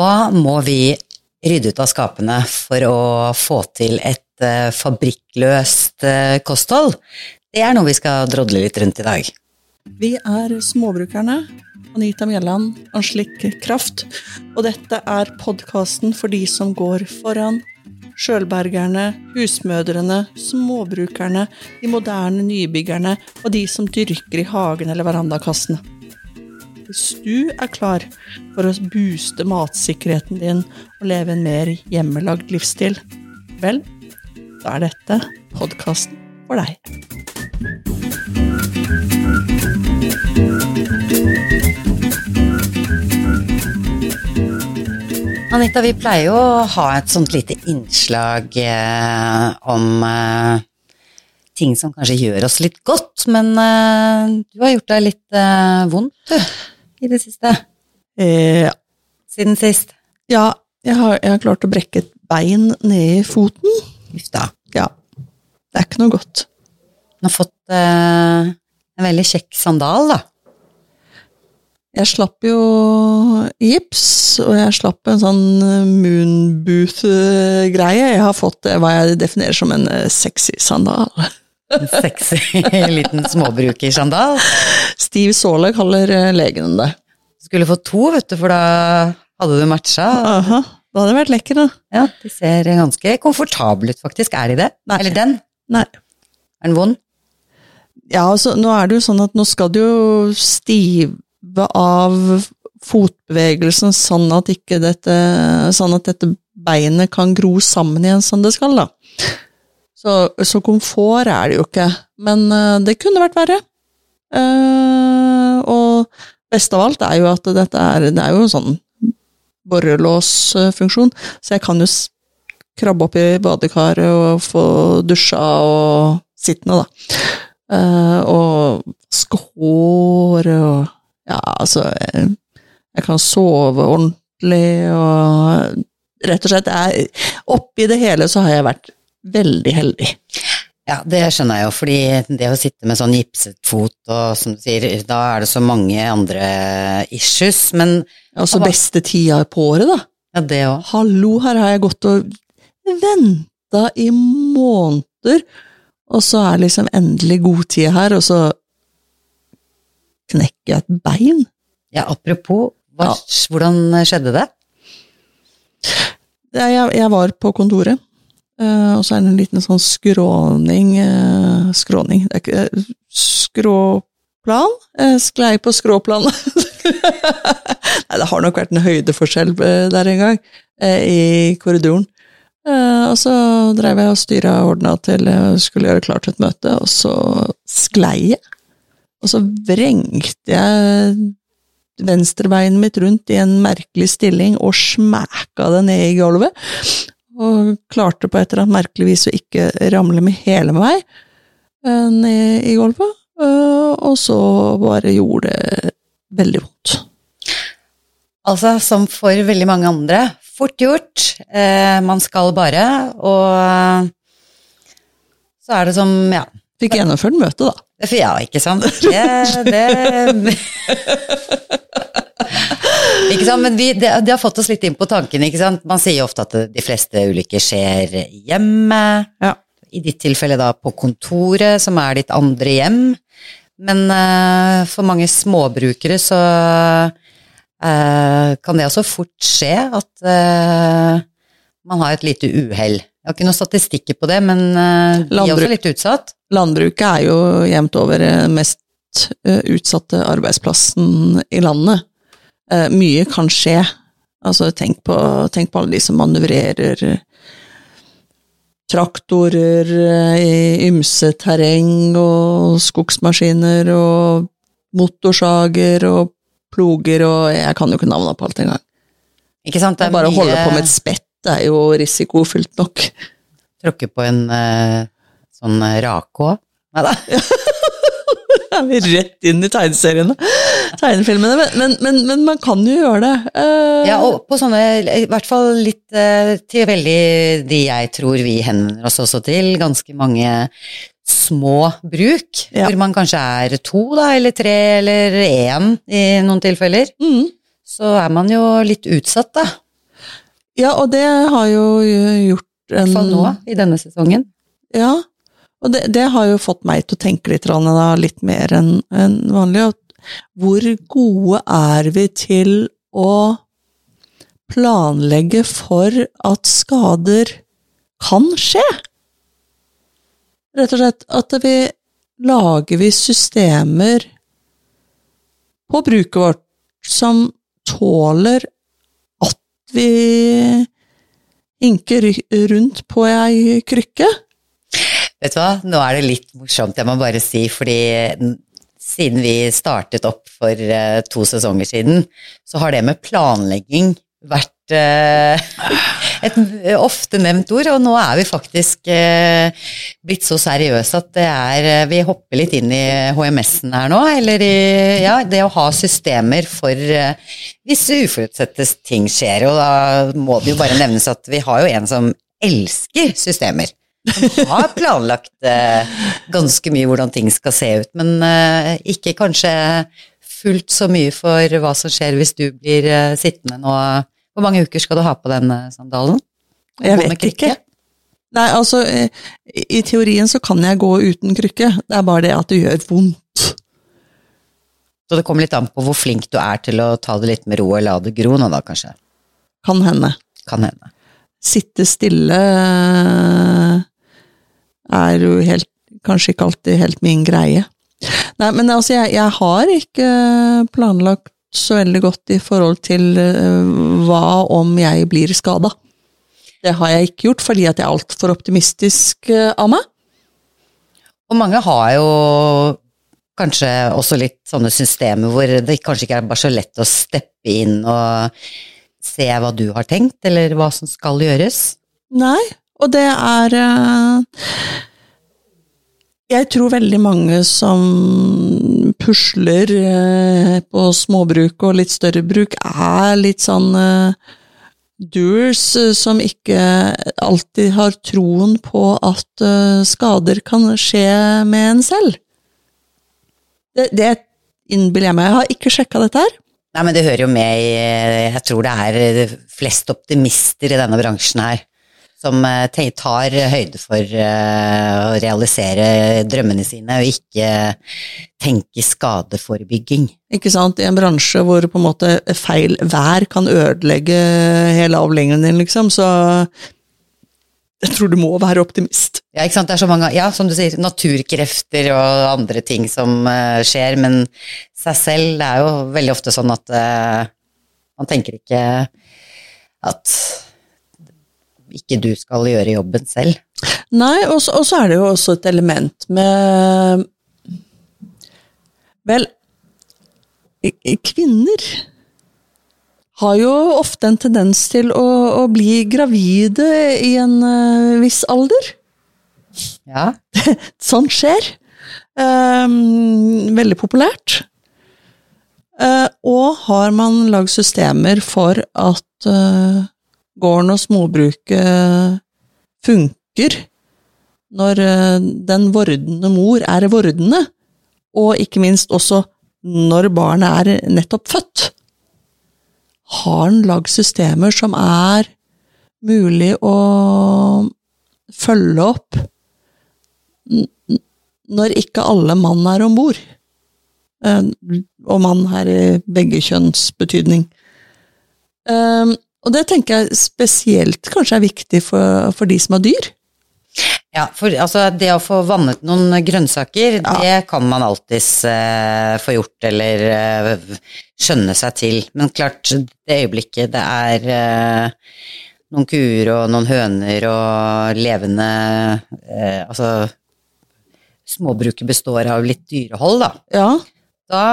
Hva må vi rydde ut av skapene for å få til et uh, fabrikkløst uh, kosthold? Det er noe vi skal drodle litt rundt i dag. Vi er Småbrukerne. Anita Mjelland, Anslik Kraft. Og dette er podkasten for de som går foran. Sjølbergerne, husmødrene, småbrukerne, de moderne nybyggerne og de som dyrker i hagen eller verandakassene. Hvis du er klar for å booste matsikkerheten din og leve en mer hjemmelagd livsstil, vel, da er dette podkasten for deg. Anita, vi pleier jo å ha et sånt lite innslag eh, om eh, ting som kanskje gjør oss litt godt, men eh, du har gjort deg litt eh, vondt, du i det siste? Eh, Siden sist? ja, jeg har, jeg har klart å brekke et bein ned i foten. Uff da. Ja, det er ikke noe godt. Du har fått eh, en veldig kjekk sandal, da. Jeg slapp jo gips, og jeg slapp en sånn moonbooth-greie. Jeg har fått eh, hva jeg definerer som en eh, sexy sandal. En sexy liten småbrukersandal. Steve Saale kaller eh, legen det. Du skulle få to, vet du, for da hadde du matcha. Aha, da hadde det vært lekker, da. Ja, de ser ganske komfortable ut, faktisk. Er de det? Nei. Eller den? Nei. Er den vond? Ja, altså, nå er det jo sånn at nå skal du jo stive av fotbevegelsen sånn at ikke dette Sånn at dette beinet kan gro sammen igjen som det skal, da. Så, så komfort er det jo ikke. Men eh, det kunne vært verre. Eh, og best av alt er jo at dette er Det er jo en sånn borrelåsfunksjon, så jeg kan jo krabbe opp i badekaret og få dusja og sittende, da. Eh, og vaske håret og Ja, altså jeg, jeg kan sove ordentlig og Rett og slett, jeg, oppi det hele så har jeg vært veldig heldig. Ja, det skjønner jeg jo, fordi det å sitte med sånn gipset fot og som du sier, da er det så mange andre issues, men Altså Hva- beste tida på året, da. ja, det òg. Hallo, her har jeg gått og venta i måneder, og så er liksom endelig god tid her, og så knekker jeg et bein. Ja, apropos, hva, Ja. hvordan skjedde det? Jeg, jeg var på kontoret, eh, og så er det en liten sånn skråning uh, Skråning, det er ikke uh, Skråplan? Sklei på skråplan. Nei, det har nok vært en høydeforskjell der en gang, i korridoren. Og så drev jeg og styra og ordna til jeg skulle gjøre klart et møte, og så sklei jeg. Og så vrengte jeg venstrebeinet mitt rundt i en merkelig stilling og smæka det ned i gulvet. Og klarte på et eller annet merkelig vis å ikke ramle med hele meg eh, ned i gulvet. Eh, Og så bare gjorde det veldig vondt. Altså, som for veldig mange andre, fort gjort, eh, man skal bare, og så er det som, ja, Fikk gjennomført møtet, da. Ja, ikke sant? Det, det Ikke sant, men vi, det, det har fått oss litt inn på tanken, ikke sant. Man sier jo ofte at de fleste ulykker skjer hjemme. Ja. I ditt tilfelle da på kontoret, som er ditt andre hjem. Men uh, for mange småbrukere så uh, kan det også fort skje at uh, man har et lite uhell. Jeg har ikke noen statistikker på det, men eh, de er også litt utsatt. Landbruket er jo jevnt over mest utsatte arbeidsplassen i landet. Eh, Mye kan skje. Altså, tenk på, tenk på alle de som manøvrerer traktorer eh, i ymse terreng, og skogsmaskiner, og motorsager, og ploger, og jeg kan jo ikke navnet på alt engang. Ikke sant? Det Bare å holde på med et spett er jo risikofylt nok. Tråkke på en eh, sånn rake òg. Nei da. er vi rett inn i tegneseriene. Tegnefilmene. Men, men, men, men man kan jo gjøre det. Uh... Ja, og på sånne, i hvert fall litt uh, til veldig de jeg tror vi henvender oss også til, ganske mange små bruk, Ja. hvor man kanskje er to da, eller tre eller én i noen tilfeller, mm, så er man jo litt utsatt da. Ja, og det har jo gjort en I hvert fall nå, i denne sesongen. Ja, og det, det har jo fått meg til å tenke litt, da, litt mer enn vanlig. at Hvor gode er vi til å planlegge for at skader kan skje? Rett og slett at vi lager vi systemer på bruket vårt som tåler at vi hinker rundt på ei krykke? Vet du hva, nå er det litt morsomt, jeg må bare si, fordi siden vi startet opp for uh, to sesonger siden, så har det med planlegging vært uh, et ofte nevnt ord, og nå er vi faktisk uh, blitt så seriøse at det er Vi hopper litt inn i HMS-en her nå, eller i ja, det å ha systemer for hvis uforutsette ting skjer, og da må det jo bare nevnes at vi har jo en som elsker systemer som har planlagt eh, ganske mye hvordan ting skal se ut, men eh, ikke kanskje fullt så mye for hva som skjer hvis du blir eh, sittende nå. Hvor mange uker skal du ha på den eh, sandalen? Jeg vet ikke. Nei, altså, i, i teorien så kan jeg gå uten krykke, det er bare det at det gjør vondt. Så det kommer litt an på hvor flink du er til å ta det litt med ro og la det gro nå, da, kanskje. Kan hende. Kan hende. Sitte stille er jo helt, kanskje ikke alltid helt min greie. Nei, men altså, jeg, jeg har ikke planlagt så veldig godt i forhold til uh, hva om jeg blir skada. Det har jeg ikke gjort, fordi at jeg er altfor optimistisk uh, av meg. Og mange har jo kanskje også litt sånne systemer hvor det kanskje ikke er bare så lett å steppe inn og se hva du har tenkt, eller hva som skal gjøres. Nei, og det er eh, Jeg tror veldig mange som pusler eh, på småbruk og litt større bruk, er litt sånn eh, doers som ikke alltid har troen på at skader kan skje med en selv. Det, det innbiller jeg meg. Jeg har ikke sjekka dette her. Nei, men det hører jo med i Jeg tror det er flest optimister i denne bransjen her som eh, tar høyde for eh, å realisere drømmene sine, og ikke tenke skadeforebygging. Ikke sant? I en bransje hvor på en måte feil vær kan ødelegge hele avlingen din, liksom, så jeg tror du må være optimist. Ja, ikke sant? Det er så mange, ja, som du sier, naturkrefter og andre ting som uh, skjer, men seg selv, det er jo veldig ofte sånn at uh, man tenker ikke at ikke du skal gjøre jobben selv. Nei, og så er det jo også et element med Vel, kvinner har jo ofte en tendens til å, å bli gravide i en uh, viss alder. Ja, Sånt skjer. Um, veldig populært. Uh, og har man lagd systemer for at eh, gården og småbruket funker når eh, den vordende mor er vordende, og ikke minst også når barnet er nettopp født, har en lagd systemer som er mulig å følge opp når ikke alle mann er om bord. Eh, Og mann her i begge kjønns betydning. Og det tenker jeg spesielt kanskje er viktig for, for de som har dyr. Ja, for altså, det å få vannet noen grønnsaker, det kan man alltids eh, få gjort eller eh, skjønne seg til. Men klart, det øyeblikket det er eh, noen kuer og noen høner og levende eh, Altså, småbruket består av litt dyrehold, da. Ja, Da,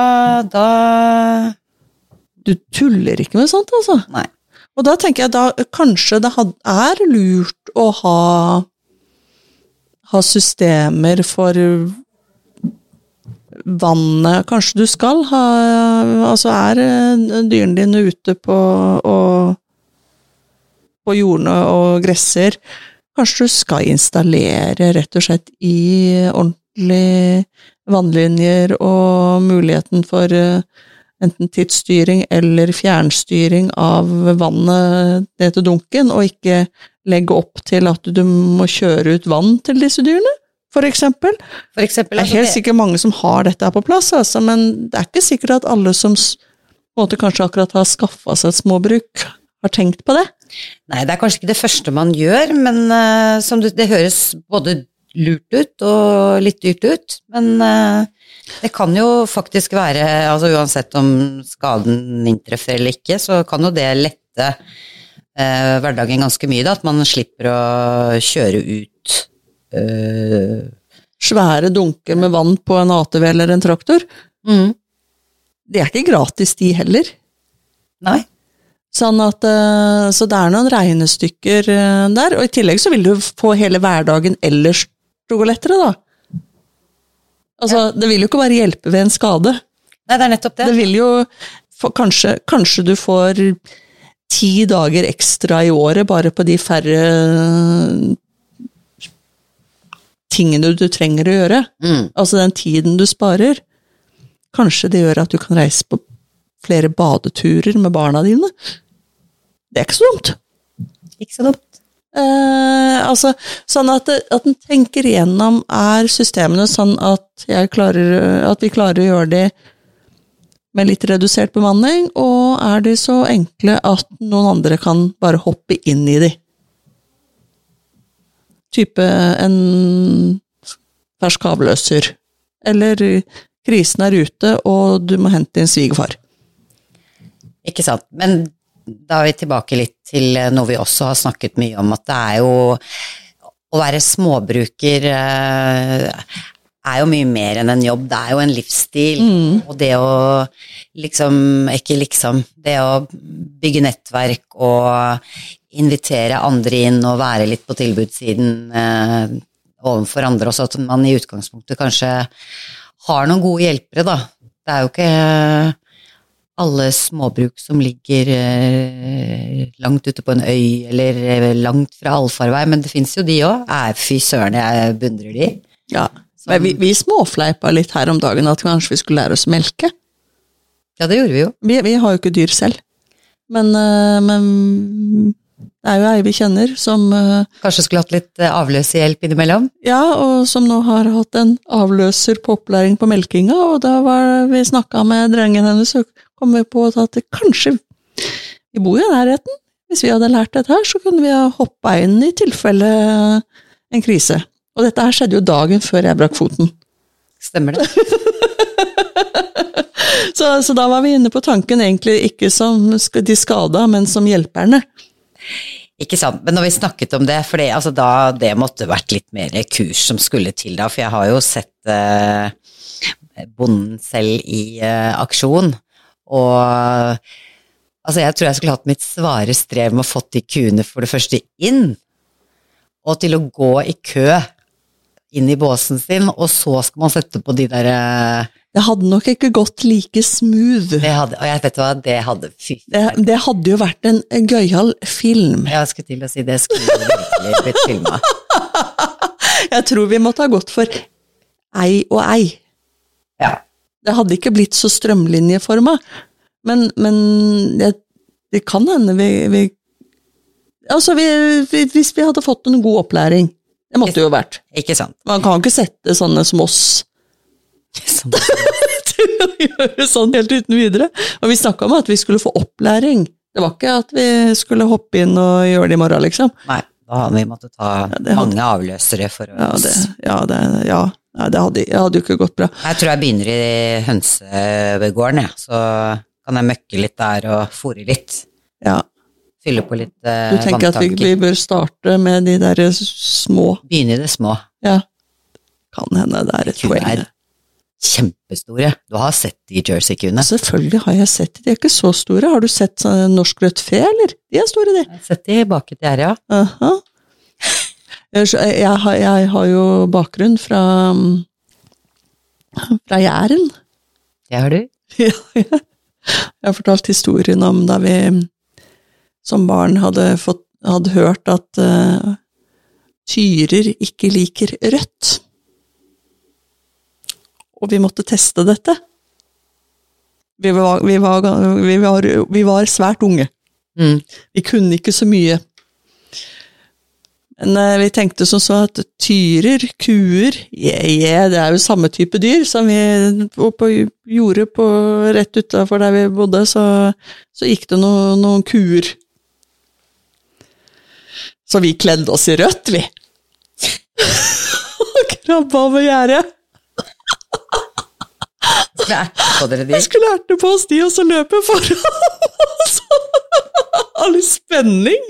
da du tuller ikke med sånt, altså. Nei. Og da tenker jeg da kanskje det er lurt å ha, ha systemer for vannet. Kanskje du skal ha Altså er eh, dyrene dine ute på, og, på jordene og gresser, kanskje du skal installere rett og slett i ordentlig vannlinjer og muligheten for eh, enten tidsstyring eller fjernstyring av vannet ned til dunken, og ikke legge opp til at du må kjøre ut vann til disse dyrene, for eksempel. For eksempel, Det er altså, helt sikkert mange som har dette her på plass, altså, men det er ikke sikkert at alle som måte kanskje akkurat har skaffa seg et småbruk, har tenkt på det. Nei, det er kanskje ikke det første man gjør, men uh, som du, det høres både lurt ut og litt dyrt ut. Men eh, det kan jo faktisk være, altså uansett om skaden inntreffer eller ikke, så kan jo det lette eh, hverdagen ganske mye, da, at man slipper å kjøre ut eh, Svære dunker med vann på en ATV eller en traktor. mm, Det er ikke gratis, de heller. Nei. Sånn at, eh, så det er noen regnestykker eh, der, og i tillegg så vil du få hele hverdagen ellers gå lettere, da. Altså, det vil jo ikke bare hjelpe ved en skade. Nei, det er nettopp det. Det vil jo for, kanskje, kanskje du får ti dager ekstra i året bare på de færre tingene du trenger å gjøre. Mm. Altså den tiden du sparer. Kanskje det gjør at du kan reise på flere badeturer med barna dine. Det er ikke så dumt. Ikke så dumt. Eh, altså, sånn at, det- at en tenker igjennom er systemene sånn at, klarer, at vi klarer å gjøre de med litt redusert bemanning, og er de så enkle at noen andre kan bare hoppe inn i de. Type en fersk avløser, eller krisen er ute og du må hente din svigerfar. Ikke sant. Men da er vi tilbake litt til noe vi også har snakket mye om, at det er jo Å være småbruker eh, er jo mye mer enn en jobb, det er jo en livsstil. Og det å liksom Ikke liksom. Det å bygge nettverk og invitere andre inn og være litt på tilbudssiden eh, overfor andre også, at man i utgangspunktet kanskje har noen gode hjelpere, da. Det er jo ikke alle småbruk som ligger eh, langt ute på en øy eller eh, langt fra allfarvei, men det fins jo de òg. Fy søren, jeg beundrer de. Ja. Men vi, vi småfleipa litt her om dagen at kanskje vi skulle lære oss å melke. Ja, det gjorde vi jo. Vi, vi har jo ikke dyr selv. Men, eh, men det er jo ei vi kjenner som eh, Kanskje skulle hatt litt eh, avløserhjelp innimellom. Ja, og som nå har hatt en avløser på opplæring på melkinga, og da var vi snakka med drengen hennes, så kom vi på at kanskje Vi bor jo i nærheten. Hvis vi hadde lært dette her, så kunne vi ha hoppa inn i tilfelle en krise. Og dette her skjedde jo dagen før jeg brakk foten. Stemmer det? Så, så da var vi inne på tanken egentlig ikke som de skada, men som hjelperne. Ikke sant. Men når vi snakket om det, for det, altså da, det måtte vært litt mer kurs som skulle til da, for jeg har jo sett eh, bonden selv i eh, aksjon, og altså jeg tror jeg skulle hatt mitt svare strev med å få de kuene for det første inn, og til å gå i kø inn i båsen sin, og så skal man sette på de der eh, Det hadde nok ikke gått like smooth. det hadde, Og jeg vet hva, det hadde Fy. Det, det hadde jo vært en en gøyal film. Jeg skulle til å si det skulle virkelig blitt filma. Jeg tror vi måtte ha gått for ei og ei. Ja. Det hadde ikke blitt så strømlinjeforma, men, men det, det kan hende vi, vi Altså, vi, vi, hvis vi hadde fått en god opplæring. Det måtte jo vært. Ikke sant? Man kan ikke sette sånne som oss Sånn. til å gjøre sånn helt uten videre. Og vi snakka om at vi skulle få opplæring. Det var ikke at vi skulle hoppe inn og gjøre det i morgen, liksom. Nei, da hadde vi måttet ta hadde- mange avløsere for oss. Ja, det, ja, det, ja. Nei, det, hadde, det hadde jo ikke gått bra. Jeg tror jeg begynner i hønsegården, jeg. Så kan jeg møkke litt der og fôre litt. Ja. Fylle på litt eh, Du tenker at vi, vi bør starte med de der små Begynne i det små. Ja. Kan hende det er et poeng. er kjempestore. Du har sett de Jersey-kuene. Selvfølgelig har jeg sett de, de er ikke så store. Har du sett sånn norsk rødt fe, eller? De er store, de. Jeg har sett de bak et gjerde, ja. Uh Jeg, jeg, har, jeg har jo bakgrunn fra fra Jæren. Det har du. Ja, ja. Jeg har fortalt historien om da vi som barn hadde, fått, hadde hørt at uh, tyrer ikke liker rødt. Og vi måtte teste dette. Vi var, vi var, vi var, vi var svært unge. Mm. Vi kunne ikke så mye. Men vi tenkte som så at tyrer, kuer, yeah, yeah, det er jo samme type dyr som vi på gjorde på, rett utafor der vi bodde, så, så gikk det noen, noen kuer. Så vi kledde oss i rødt, vi. Og krabba over gjerdet. Skulle de? skulle erte på oss de, og så løpe foran. All spenning.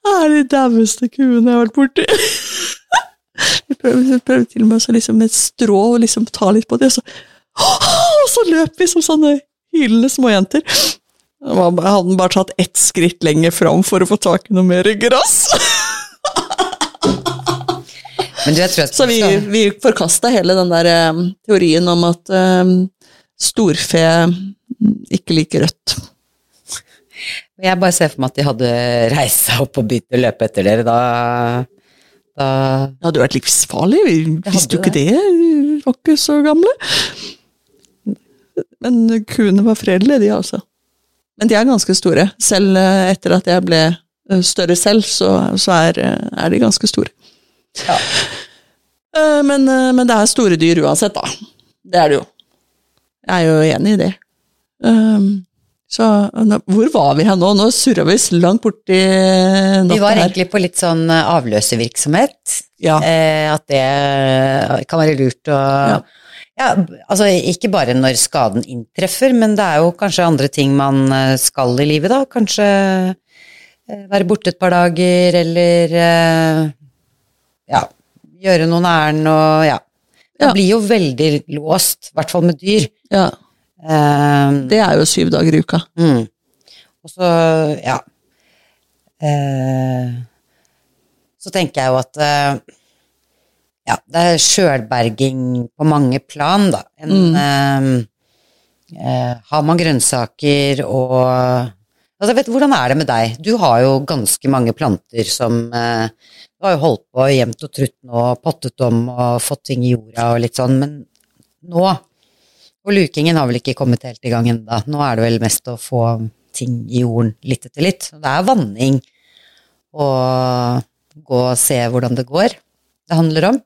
Det er de daueste kuene jeg har vært borti. Vi prøvde, prøvde til og med å liksom med et strå og liksom ta litt på det, og så, og så løp vi som sånne hylende småjenter. Jeg hadde bare tatt ett skritt lenger fram for å få tak i noe mer gress. Så vi, vi forkasta hele den der um, teorien om at um, storfe ikke liker rødt. Jeg bare ser for meg at de hadde reist seg opp og begynt å løpe etter dere. Da, da Det hadde vært livsfarlig, vi visste jo ikke det, vi var ikke så gamle. Men kuene var fredelige, de altså. Men de er ganske store. Selv eh, etter at jeg ble eh, større selv, så, så er, eh, er de ganske store. Ja. Men, men det er store dyr uansett, da. Det er det jo. Jeg er jo enig i det. Um, så hvor var vi her nå? Nå surra vi langt borti natta Vi var egentlig på litt sånn eh, avløservirksomhet. Ja. Eh, at det kan være lurt å Ja. ja. altså ikke bare når skaden inntreffer, men det er jo kanskje andre ting man eh, skal i livet, da. Kanskje eh, være borte et par dager, eller eh, ja, gjøre noen ærend og ja. Det Ja. blir jo veldig låst, i hvert fall med dyr. ja. Eh, Det er jo syv dager i uka. Mm. Og så, ja eh, Så tenker jeg jo at eh, Ja, det er sjølberging på mange plan, da. En, Mm. eh, har man grønnsaker og Altså, vet hvordan er det med deg? Du har jo ganske mange planter som eh, Du har jo holdt på jevnt og trutt nå, pottet om og fått ting i jorda og litt sånn, men nå og lukingen har vel ikke kommet helt i gang ennå. Nå er det vel mest å få ting i jorden litt etter litt. Det er vanning og gå og se hvordan det går det handler om.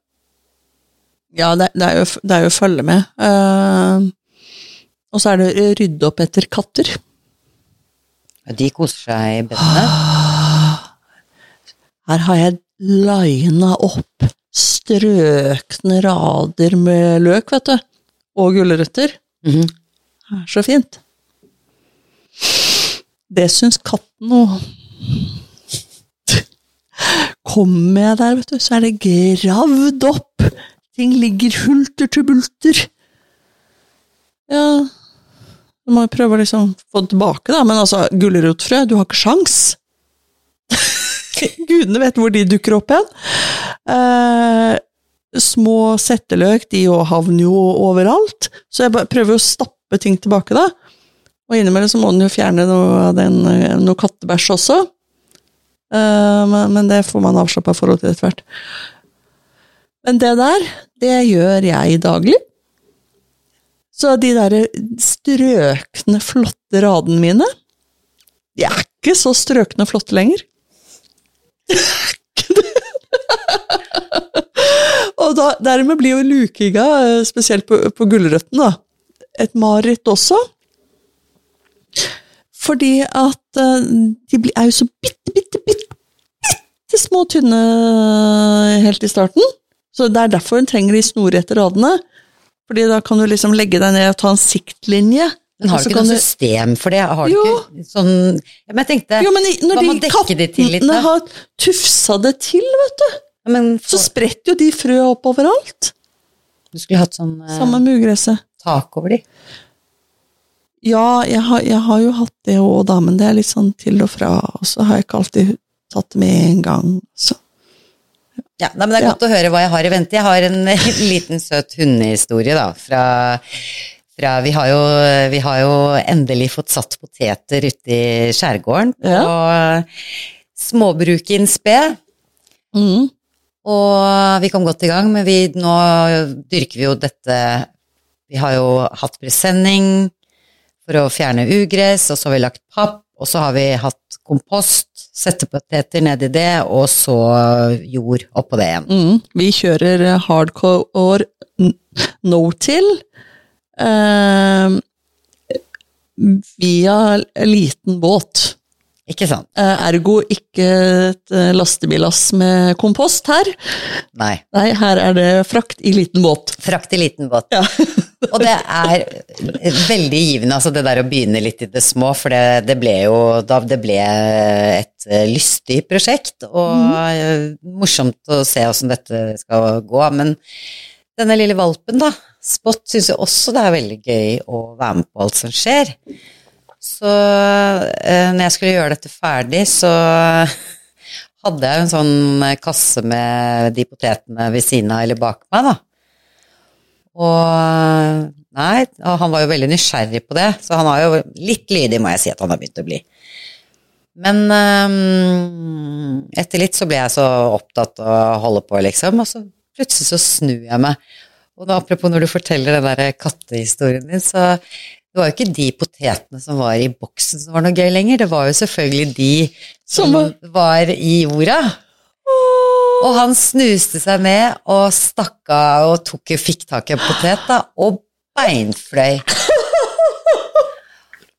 Ja, det, det, er, jo, det er jo å følge med. Uh, og så er det å rydde opp etter katter. De koser seg i bedene. Her har jeg lina opp strøkne rader med løk, vet du. Og gulrøtter. Mhm. Det er så fint. Det syns katten òg. Kommer jeg der, vet du, så er det gravd opp. Ting ligger hulter til bulter. Ja Du må jo prøve å liksom få det tilbake, da. Men altså, gulrotfrø, du har ikke sjans. Gudene vet hvor de dukker opp igjen. Eh, små setteløk, de jo havner jo overalt. Så jeg prøver å stappe ting tilbake, da. Og innimellom så må den jo fjerne noe, eh, noe kattebæsj også. Uh, men, men det får man avslappa forhold til etter hvert. Men det der, det gjør jeg daglig. Så de der strøkne, flotte radene mine, de er ikke så strøkne og flotte lenger. Og da, dermed blir jo lukinga, eh, spesielt på, på gulrøtten, da, et mareritt også. Fordi at eh, de er jo så bitte, bitte, bitte, bitte små tynne helt i starten. Så det er derfor hun trenger de snorrette radene. Fordi da kan du liksom legge deg ned og ta en siktlinje. Men har du ikke noe system for det? Har du Jo. ikke sånn Men jeg tenkte Jo, men når Hva de dekke det til litt, kattene har tufsa det til, vet du, ja, men så så, spretter jo de frø opp overalt. Du skulle hatt sånn eh, Samme med ugresset. tak over de. Ja, jeg har, jeg har jo hatt det òg, da, men det er litt sånn til og fra, og så har jeg ikke alltid tatt det med en gang. Så. Ja, nei, men Det er Ja. godt å høre hva jeg har i vente. Jeg har en liten søt hundehistorie da, fra, fra vi, har jo, vi har jo endelig fått satt poteter ute i skjærgården på småbruken sped. Mm. Og vi kom godt i gang, men vi, nå dyrker vi jo dette Vi har jo hatt presenning for å fjerne ugress, og så har vi lagt papp, og så har vi hatt kompost, settepoteter nedi det, og så jord oppå det igjen. Mm. Vi kjører hardcore no-til. Uh, via liten båt. Ikke sant? Eh, ergo ikke et eh, lastebillass med kompost her. Nei. Nei, her er det frakt i liten båt. Frakt i liten båt. Ja. Og det er veldig givende, altså det der å begynne litt i det små, for det, det ble jo da det ble et eh, lystig prosjekt, og mm. morsomt å se åssen dette skal gå. Men denne lille valpen, da, Spot, syns jo også det er veldig gøy å være med på alt som skjer. Så eh, når jeg skulle gjøre dette ferdig, så hadde jeg en sånn kasse med de potetene ved siden av eller bak meg, da. Og nei, og han var jo veldig nysgjerrig på det, så han er jo litt lydig, må jeg si at han har begynt å bli. Men um, etter litt så ble jeg så opptatt av å holde på, liksom, og så plutselig så snur jeg meg. Og apropos når du forteller den der kattehistorien din, så det var jo ikke de potetene som var i boksen som var noe gøy lenger, det var jo selvfølgelig de som var i jorda. Og han snuste seg ned og stakk av og tok, fikk tak i en potet da, og beinfløy.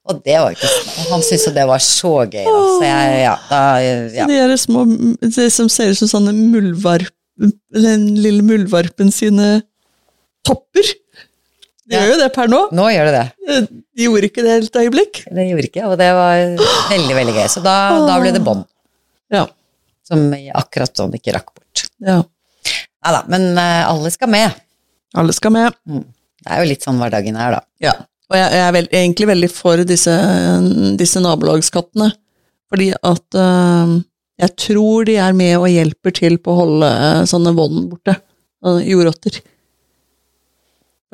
Og det var ikke sånn. Han syntes jo det var så gøy. Da. Så jeg, ja, da, ja. De er små, det som ser ut som sånne muldvarp, den lille muldvarpen sine topper. De gjør jo det per nå. Nå gjør det det. De gjorde ikke det et øyeblikk. Det gjorde ikke, og det var veldig, veldig gøy. Så da, da ble det bånd, Ja. som akkurat sånn ikke rakk bort. ja. Nei da, men eh, alle skal med. Alle skal med. Det er jo litt sånn hverdagen er, da. Ja. Og jeg, jeg er veld, egentlig veldig for disse, disse nabolagskattene. Fordi at øh, jeg tror de er med og hjelper til på å holde sånne vann borte. Jordrotter.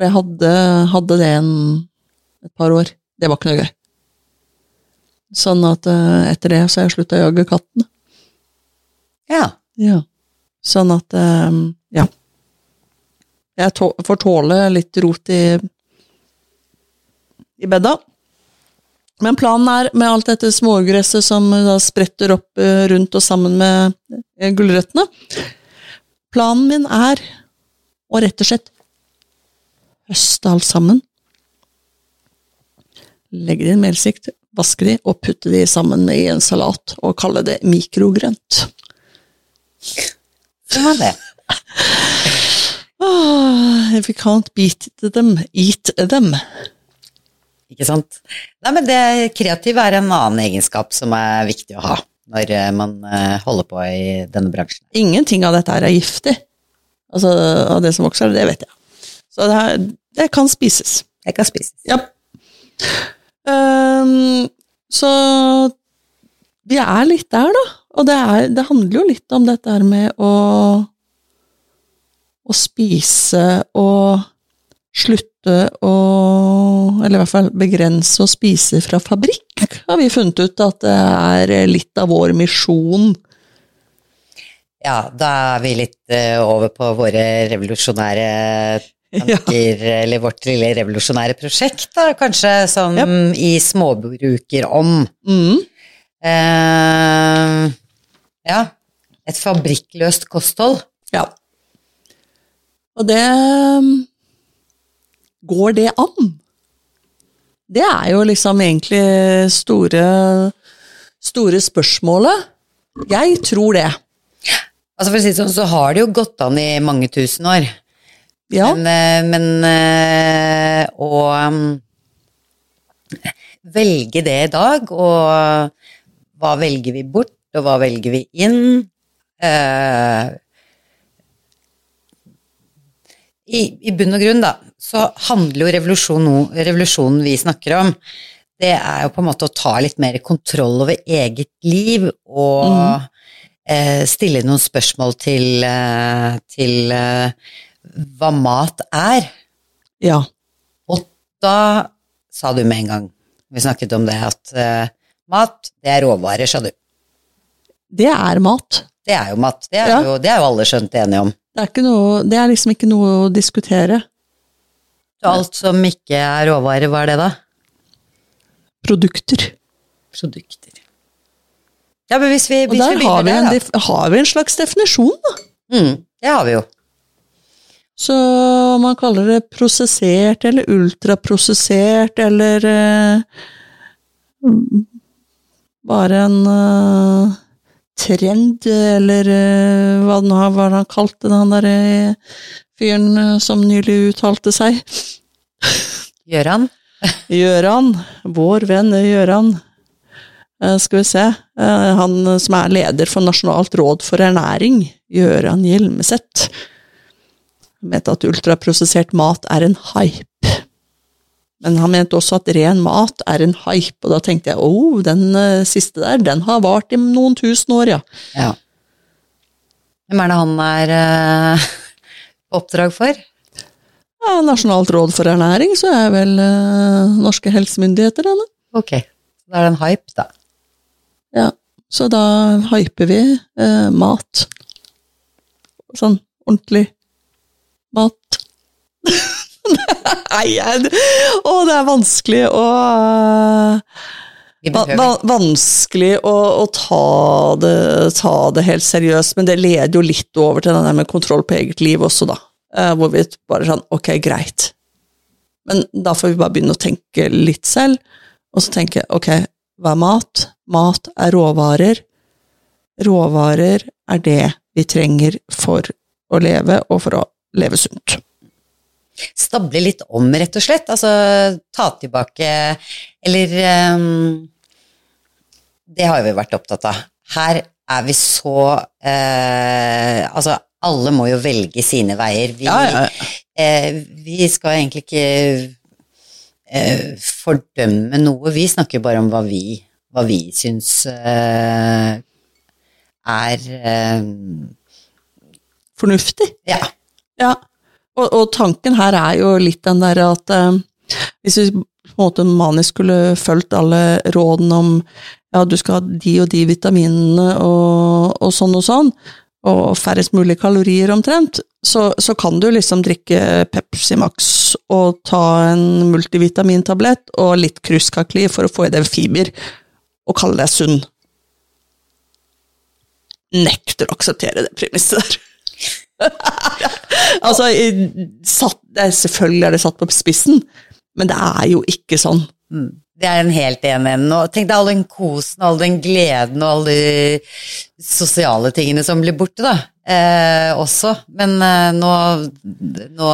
For jeg hadde, hadde det en, et par år. Det var ikke noe gøy. Sånn at øh, etter det så har jeg slutta å jage kattene. Ja. Ja. Sånn at øh, ja. Jeg tå får tåle litt rot i, i bedda. Men planen er, med alt dette smågresset som da spretter opp eh, rundt og sammen med eh, gulrøttene Planen min er å rett og slett høste alt sammen. Legge det i en melsikt, vaske de og putte de sammen i en salat og kalle det mikrogrønt. hva var det. Oh, if you can't beat them, eat them. Ikke sant? Nei, men det kreative er en annen egenskap som er viktig å ha når eh, man eh, holder på i denne bransjen. Ingenting av dette er giftig. Altså, av det som vokser, det vet jeg. Så det, her, det kan spises. Det kan spises. Ja. Um, så vi er litt der, da. Og det, er, det handler jo litt om dette her med å å spise og slutte å Eller i hvert fall begrense å spise fra fabrikk, har vi funnet ut at det er litt av vår misjon. Ja, da er vi litt eh, over på våre revolusjonære tanker, eller vårt lille revolusjonære prosjekt, da, kanskje, sånn Ja. i småbrukerånd. Mm. Eh, ja, et fabrikkløst kosthold. Ja. Og det Går det an? Det er jo liksom egentlig store, store spørsmålet. Jeg tror det. Altså For å si det sånn, så har det jo gått an i mange tusen år. Ja. Men, eh, men eh, å um, velge det i dag, og hva velger vi bort, og hva velger vi inn? eh, i, I bunn og grunn, da, så handler jo revolusjonen, revolusjonen vi snakker om, det er jo på en måte å ta litt mer kontroll over eget liv og eh, stille noen spørsmål til, til eh, hva mat er. ja. Og da sa du med en gang, vi snakket om det, at uh, mat, det er råvarer, sa du. Det er mat. Det er jo mat. Det er, Ja. jo, det er jo alle skjønt enige om. Det er, noe, det er liksom ikke noe å diskutere. Alt som ikke er råvarer, hva er det da? Produkter. Produkter. Ja, men hvis vi, Og der vi har vi, en, da. har vi en slags definisjon, da. Mm, det har vi jo. Så om man kaller det prosessert eller ultraprosessert eller eh, bare en eh, trend, eller eh, hva den hva han kalte det, han derre fyren eh, som nylig uttalte seg. Gjøran? Gjøran, vår venn Gjøran. Eh, skal vi se, eh, han som er leder for Nasjonalt råd for ernæring, Gjøran Hjelmeset, mente at ultraprosessert mat er en hype. Men han mente også at ren mat er en hype, og da tenkte jeg oh, den eh, siste der, den har vart i noen tusen år, ja. Ja. Hvem er det han er uh, oppdrag for? ja. Nasjonalt råd for ernæring, så er vel uh, norske helsemyndigheter, eller? Ok, da er det en hype, da. Ja, så da hyper vi uh, mat. Sånn ordentlig mat. Nei, Å, det er vanskelig å va, Vanskelig å, å ta, det, ta det helt seriøst, men det leder jo litt over til den med kontroll på eget liv også, da. Eh, hvor vi bare sånn Ok, greit. Men da får vi bare begynne å tenke litt selv, og så tenke ok, hva er mat? Mat er råvarer. Råvarer er det vi trenger for å leve, og for å leve sunt. stable litt om, rett og slett. Altså ta tilbake Eller um, Det har vi vært opptatt av. Her er vi så uh, Altså, alle må jo velge sine veier. Vi, eh, vi skal egentlig ikke uh, fordømme noe. Vi snakker bare om hva vi, hva vi syns er Fornuftig. Ja. Ja, og, og tanken her er jo litt den der at eh, hvis vi på en måte manisk skulle fulgt alle rådene om ja, du skal ha de og de vitaminene og, og sånn og sånn, og færrest mulig kalorier omtrent, så, så kan du liksom drikke Pepsi Max og ta en multivitamintablett og litt kruskakli for å få i deg fiber, og kalle deg sunn. Nekter å akseptere det premisset der. altså, satt, selvfølgelig er det satt på spissen, men det er jo ikke sånn. Mm. Det er en helt enig ende. Tenk deg all den kosen, all den gleden og alle de sosiale tingene som blir borte, da. Eh, også. Men eh, nå, nå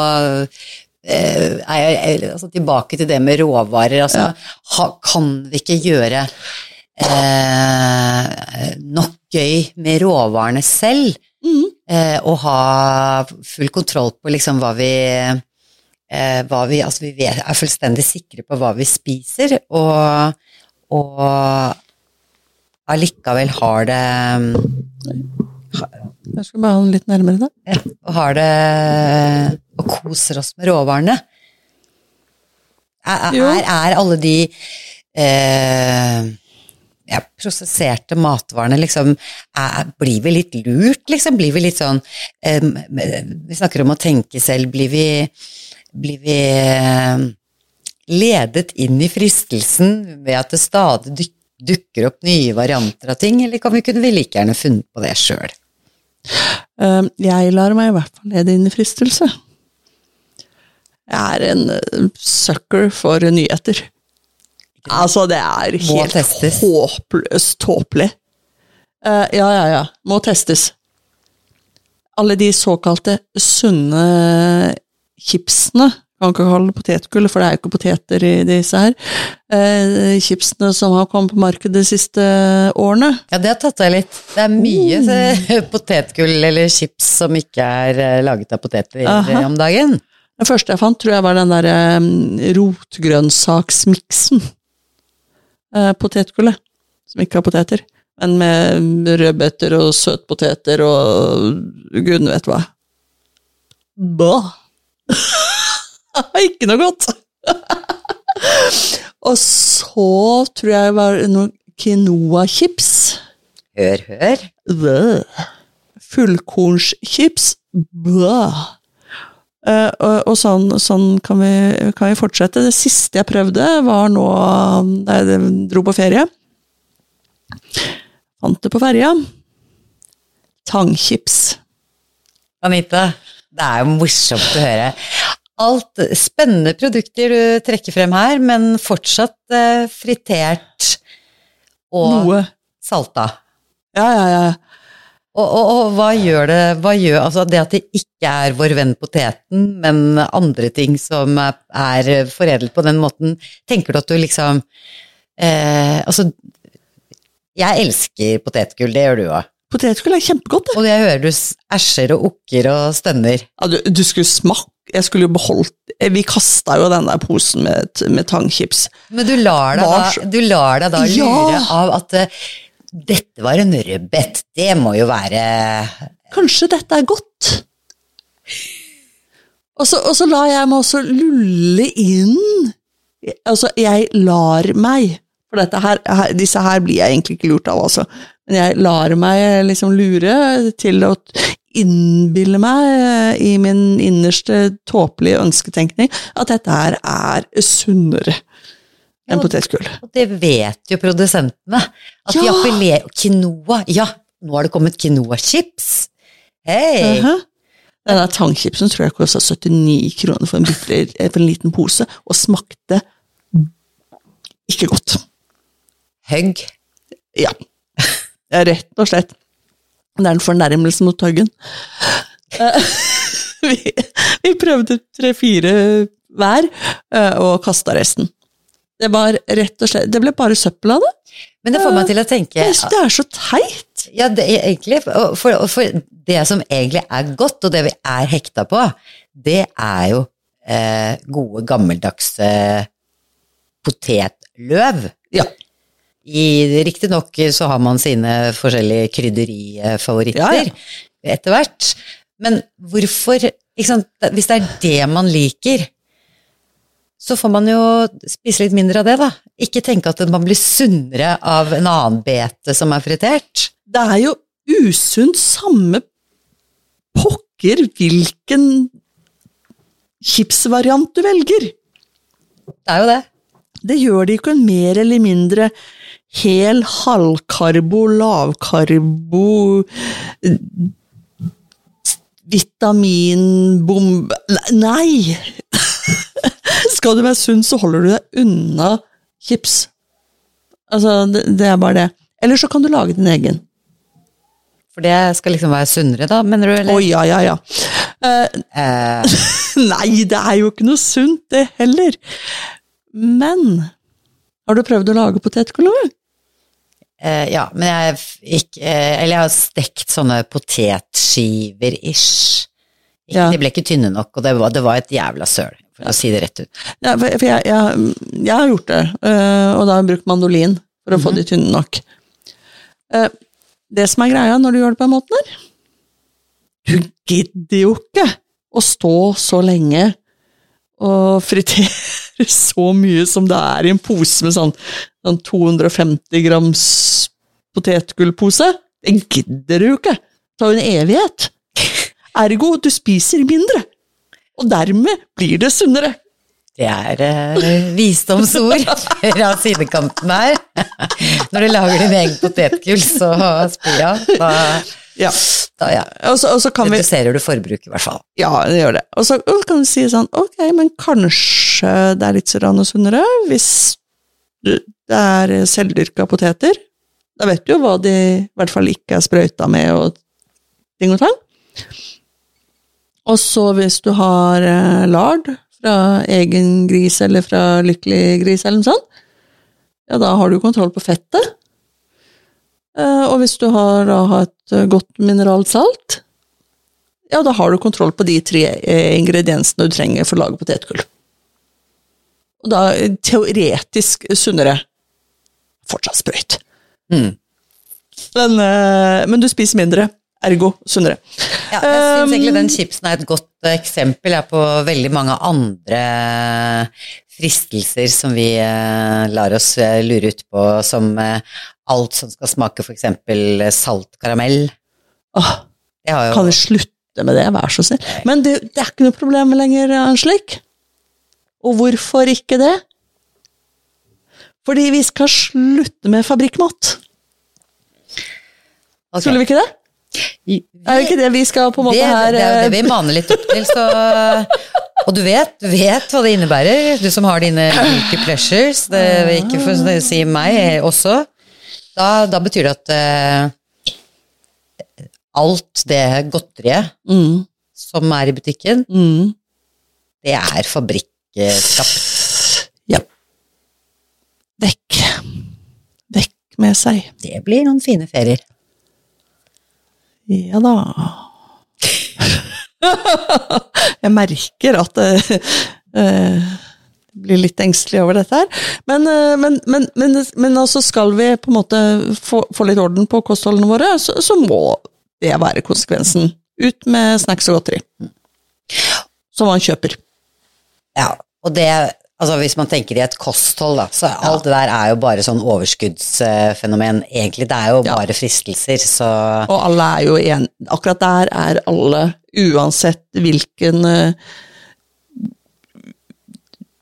eh, er jeg altså, tilbake til det med råvarer. Altså, ha, kan vi ikke gjøre eh, nok gøy med råvarene selv? Eh, og ha full kontroll på liksom hva vi eh, hva vi, altså vi vet, er fullstendig sikre på hva vi spiser, og, og allikevel har det Jeg skal bare ha den litt nærmere da. ja, og har det og koser oss med råvarene. Er, er, er alle de eh, ja, prosesserte matvarene liksom er, Blir vi litt lurt, liksom? Blir vi litt sånn um, Vi snakker om å tenke selv. Blir vi, blir vi um, ledet inn i fristelsen ved at det stadig duk, dukker opp nye varianter av ting, eller kan vi kunne vi like gjerne funnet på det sjøl? Eh, Jeg lar meg i hvert fall lede inn i fristelse. Jeg er en sucker for nyheter. Altså, det er helt håpløst tåpelig. Uh, ja, ja, ja. Må testes. Alle de såkalte sunne chipsene, kan ikke kalle det potetgull, for det er jo ikke poteter i disse her, Uh, chipsene som har kommet på markedet de siste årene. Ja, det har tatt av litt. Det er mye uh. potetgull eller chips som ikke er eh, laget av poteter eh, om dagen. Den første jeg fant, tror jeg var den der um, rotgrønnsaksmiksen. Eh, potetgullet, som ikke har poteter. Men med rødbeter og søtpoteter og gudene vet hva. Bah! ikke noe godt! og så tror jeg det var noen quinoa-chips. Hør, hør. Fullkornschips. Bæ. Eh, og, og sånn, sånn kan, vi, kan vi fortsette. Det siste jeg prøvde, var nå da jeg dro på ferie. Fant det på ferja. Tangchips. Anita, det er jo morsomt å høre. Alt spennende produkter du trekker frem her, men fortsatt uh, fritert og Noe. salta. Ja, ja, ja. Og, og, og hva gjør det hva gjør, altså Det at det ikke er vår venn poteten, men andre ting som er, foredlet på den måten, tenker du at du liksom eh, Altså, jeg elsker potetgull, det gjør du òg. Potetgull er kjempegodt, det. Og jeg hører du æsjer og okker og stønner. Ja, du, du skulle smake Jeg skulle jo beholdt eh, Vi kasta jo den der posen med, med tangchips. Men du lar deg da, du lar deg da Ja. lure av at eh, dette var en rødbet, det må jo være Kanskje dette er godt? Og så, og så lar jeg meg også lulle inn Altså, jeg lar meg For dette her, disse her blir jeg egentlig ikke lurt av, altså. Men jeg lar meg liksom lure til å innbille meg i min innerste tåpelige ønsketenkning at dette her er sunnere enn Ja, potetgull. Og det vet jo produsentene. At de appellerer Quinoa. Ja, nå har det kommet quinoa-chips. Hei! Mhm. Denne tangchipsen tror jeg kosta 79 kroner for en, bitter, for en liten pose, og smakte ikke godt. Høgg. Ja. Rett og slett. Det er en fornærmelse mot Tøggen. Eh, vi, vi prøvde tre-fire hver, eh, og kasta resten. Det var rett og slett Det ble bare søppel av det. Men det får meg til å tenke Det er så teit! Ja, det egentlig, for, for det som egentlig er godt, og det vi er hekta på, det er jo eh, gode, gammeldagse potetløv. Ja. I- Riktignok så har man sine forskjellige krydderifavoritter Ja, ja. etter hvert, men hvorfor? Hvis det er det man liker, så får man jo spise litt mindre av det, da. Ikke tenke at man blir sunnere av en annen bete som er fritert. Det er jo usunt samme pokker hvilken chipsvariant du velger. Det er jo det. Det gjør det ikke en mer eller mindre hel, halvkarbo, lavkarbo Vitaminbombe Nei! Skal du være sunn, så holder du deg unna chips. Altså, det, det er bare det. Eller så kan du lage din egen. For det skal liksom være sunnere, da, mener du? Å oh, ja, ja, ja. Uh, uh. Nei, det er jo ikke noe sunt, det heller. Men har du prøvd å lage potetgull Uh, eh, ja, men jeg ikke Eller jeg har stekt sånne potetskiver-ish. Ja. De ble ikke tynne nok, og det var, det var et jævla søl, å si det rett ut. Ja, for for jeg, jeg, jeg har gjort det, eh, og da har jeg brukt mandolin for å få de tynne nok. Eh, Det som er greia når du gjør det på den måten her Du gidder jo ikke å stå så lenge og fritere så mye som det er i en pose med sånn, sånn 250 grams potetgullpose. Det gidder du jo ikke. Det tar jo en evighet. Ergo, du spiser mindre. Og dermed blir det sunnere. Det er eh, visdomsord fra sidekanten her. Når du lager din egen potetgull, så spyr jeg. da, Ja. da ja. Og så, og så kan vi du forbruket, i hvert fall. Ja, det gjør det. Og så kan du si sånn, ok, men kanskje det er litt sånn sunnere hvis det er selvdyrka poteter. Da vet du jo hva de i hvert fall ikke er sprøyta med og ting og tang. Og så hvis du har eh, lard fra egen gris eller fra lykkelig gris eller noe sånt, ja, da har du kontroll på fettet. Eh, og hvis du har da et eh, godt mineralsalt, ja, da har du kontroll på de tre ingrediensene du trenger for å lage potetgull. Og da teoretisk sunnere. Fortsatt sprøyt. Mm. Men, men du spiser mindre, ergo sunnere. Ja, jeg syns egentlig den chipsen er et godt eh, eksempel på veldig mange andre fristelser som vi eh, lar oss eh, lure ut på, som eh, alt som skal smake eksempel salt karamell. Åh, Det har jo kan vi slutte med det, vær så snill. Men det, det er ikke noe problem lenger, Anslik. Og hvorfor ikke det? Fordi vi skal slutte med fabrikkmat. Okay. Skulle vi ikke det? Vi- Er det ikke det vi skal på en måte det, her det er jo det eh, vi maner litt opp til, så Og du vet, du vet hva det innebærer, du som har dine guilty pleasures. Det vil ikke for å si meg også. Da, da betyr det at uh, alt det godteriet mm, som er i butikken, mm. det er fabrikkskapt. Ja. Vekk. Vekk med seg. Det blir noen fine ferier. Ja da. Jeg merker at det eh, jeg blir litt engstelig over dette her. Eh, men, men, men, men altså skal vi på en måte få, få litt orden på kostholdene våre, så, så må det være konsekvensen. Ut med snacks og godteri. Som man kjøper. Ja, og det Altså Hvis man tenker i et kosthold, da, så alt det der er jo bare sånn overskuddsfenomen. Egentlig, det er jo bare fristelser, så Og alle er jo en, akkurat der er alle, uansett hvilken uh,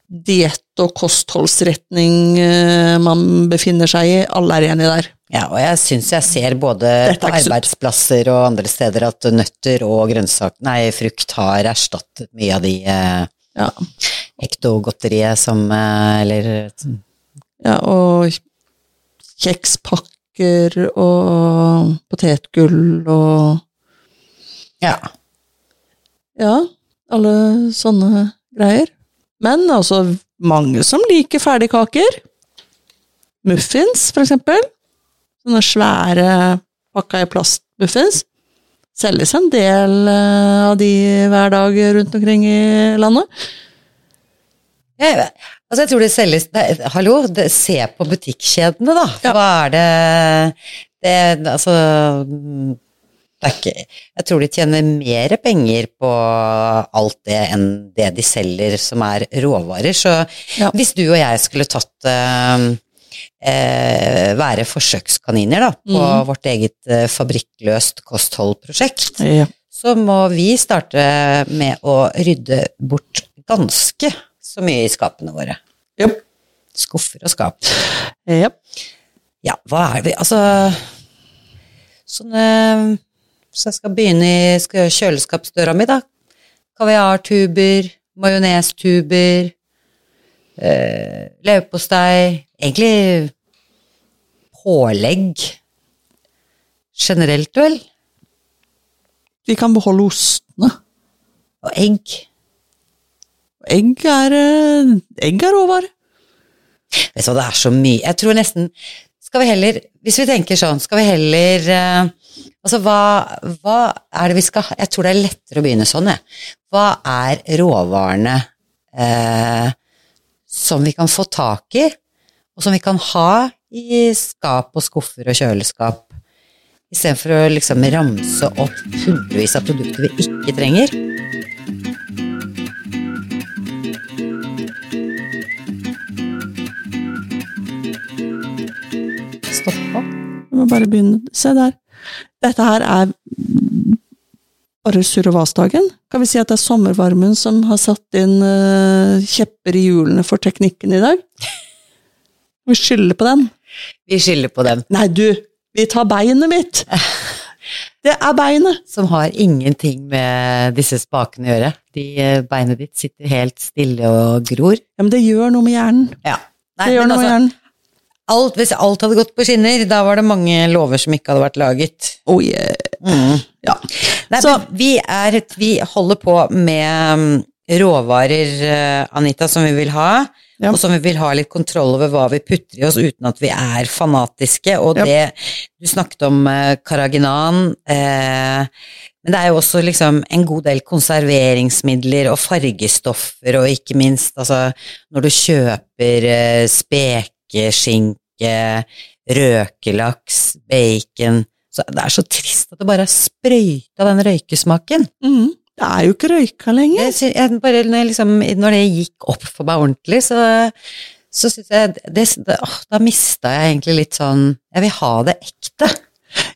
diett- og kostholdsretning eh, man befinner seg i, alle er enige der. Ja, og jeg syns jeg ser både på er arbeidsplasser og andre steder at nøtter og grønnsak, nei, frukt har erstattet mye av de eh, Ja, ektogodteriet som eh, Eller ja og kjekspakker og potetgull og Ja. Ja, alle sånne greier. Men altså, mange som liker ferdigkaker. Muffins, for eksempel. Sånne svære pakka i plastmuffins. Selges en del eh, av de hver dag rundt omkring i landet. Jeg, altså jeg tror det selges Hallo, det, se på butikkjedene, da. Ja. Hva er det Det Altså det er ikke, jeg tror de tjener mer penger på alt det enn det de selger som er råvarer. Så Ja. hvis du og jeg skulle tatt eh, eh, være forsøkskaniner da, på mm. vårt eget eh, fabrikkløst kostholdprosjekt, Ja. så må vi starte med å rydde bort ganske så mye i skapene våre. Yep. Skuffer og skap. Ja. Ja, hva er vi Altså Sånn Så jeg skal begynne i skal kjøleskapsdøra mi, da. Kaviartuber, majonestuber, eh, leverpostei Egentlig pålegg generelt, vel. Vi kan beholde ostene. Og egg. Egg er, eh, egg er råvare. Vet du hva, det er så mye Jeg tror nesten Skal vi heller Hvis vi tenker sånn, skal vi heller eh, Altså, hva, hva er det vi skal Jeg tror det er lettere å begynne sånn, jeg. Hva er råvarene eh, som vi kan få tak i, og som vi kan ha i skap og skuffer og kjøleskap, istedenfor å liksom ramse opp hundrevis av produkter vi ikke trenger? Bare begynne. Se der. Dette her er bare surr og vas-dagen. Kan vi si at det er sommervarmen som har satt inn uh, kjepper i hjulene for teknikken i dag? Vi skylder på den. Vi skylder på den. Nei, du, vi tar beinet mitt! Det er beinet! som har ingenting med disse spakene å gjøre. De, eh, beinet ditt sitter helt stille og gror. Ja, men det gjør noe med hjernen. Ja. Det gjør noe med hjernen. Alt, hvis alt hadde gått på skinner, da var det mange lover som ikke hadde vært laget. Oh, yeah. Ja. Nei, Så- vi, er, vi holder på med mm, råvarer, eh, Anita, som vi vil ha. Ja. Og som vi vil ha litt kontroll over hva vi putter i oss uten at vi er fanatiske. Og Ja. det Du snakket om karaginan. Eh, men det er jo også liksom en god del konserveringsmidler og fargestoffer, og ikke minst altså når du kjøper eh, spekeskinke, røkelaks, bacon så Det er så trist at det bare er sprøyta den røykesmaken. Mm. Det er jo ikke røyka lenger. Jeg, jeg bare, når, jeg liksom, når det gikk opp for meg ordentlig, så, så syns jeg det, det, åh, Da mista jeg egentlig litt sånn Jeg vil ha det ekte.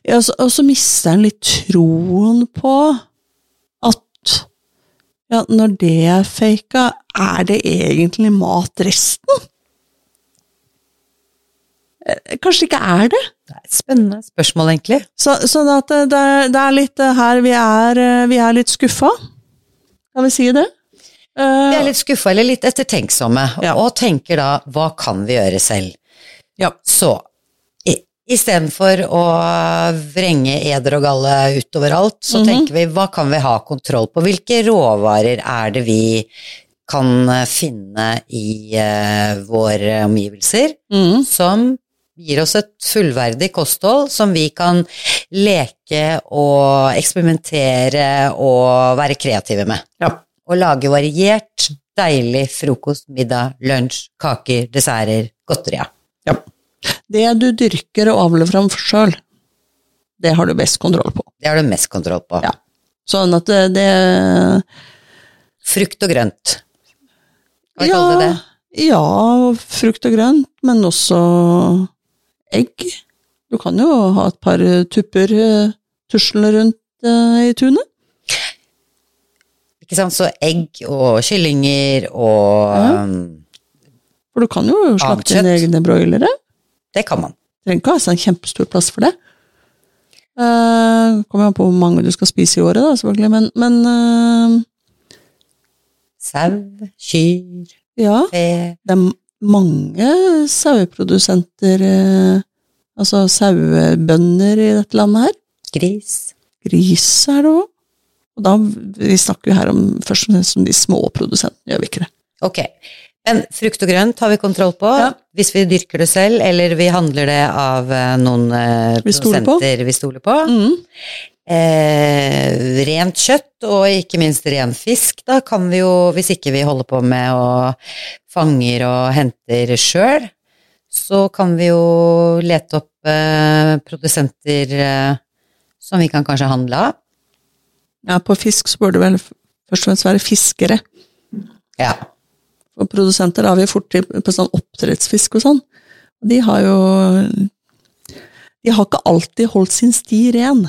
Ja, så- og så mister en litt troen på Ja, når det er faka, er det egentlig matresten? Eh, Kanskje det ikke er det? Det er et spennende spørsmål, egentlig. Så, sånn at det, det er- det er litt eh, her vi er, eh, vi er litt skuffa. Kan vi si det? Eh, Vi er litt skuffa eller litt ettertenksomme, Ja. og tenker da hva kan vi gjøre selv? Ja. Så istedenfor å vrenge eder og galle utover alt, så Mhm. tenker vi hva kan vi ha kontroll på? Hvilke råvarer er det vi kan eh, finne i uh, våre omgivelser mm, som gir oss et fullverdig kosthold som vi kan leke og eksperimentere og være kreative med. Ja. Og lage variert, deilig frokost, middag, lunsj, kaker, desserter, godterier. Det du dyrker og avler fram sjøl, det har du best kontroll på. Det har du mest kontroll på. Ja. Sånn at det, det Frukt og grønt. Hva ja, kaller du det? Ja, frukt og grønt, men også egg. Du kan jo ha et par tupper tuslende rundt eh, i tunet. Ikke sant? Så egg og kyllinger og Ja. um, For du kan jo slakte dine egne broilere. Det kan man. Trenger ikke ha en kjempestor plass for det. Uh, kommer an på hvor mange du skal spise i året, da, selvfølgelig, men, men uh, Sau, kyr, ja. fe Det er mange saueprodusenter, eh, altså sauebønder i dette landet her. Gris. Gris er det òg. Og da, vi snakker jo her om først og fremst om de små produsentene, gjør vi ikke det? Ok. Men frukt og grønt har vi kontroll på. Ja. Hvis vi dyrker det selv, eller vi handler det av eh, noen eh, Vi stoler på. produsenter vi stoler på. Mm. Eh, rent kjøtt, og ikke minst ren fisk, da kan vi jo, hvis ikke vi holder på med å fanger og henter sjøl, så kan vi jo lete opp eh, produsenter eh, som vi kan kanskje handle av. Ja, på fisk så bør det vel først og fremst være fiskere. Ja. Og produsenter har vi fort til på sånn oppdrettsfisk og sånn. Og de har jo De har ikke alltid holdt sin sti ren,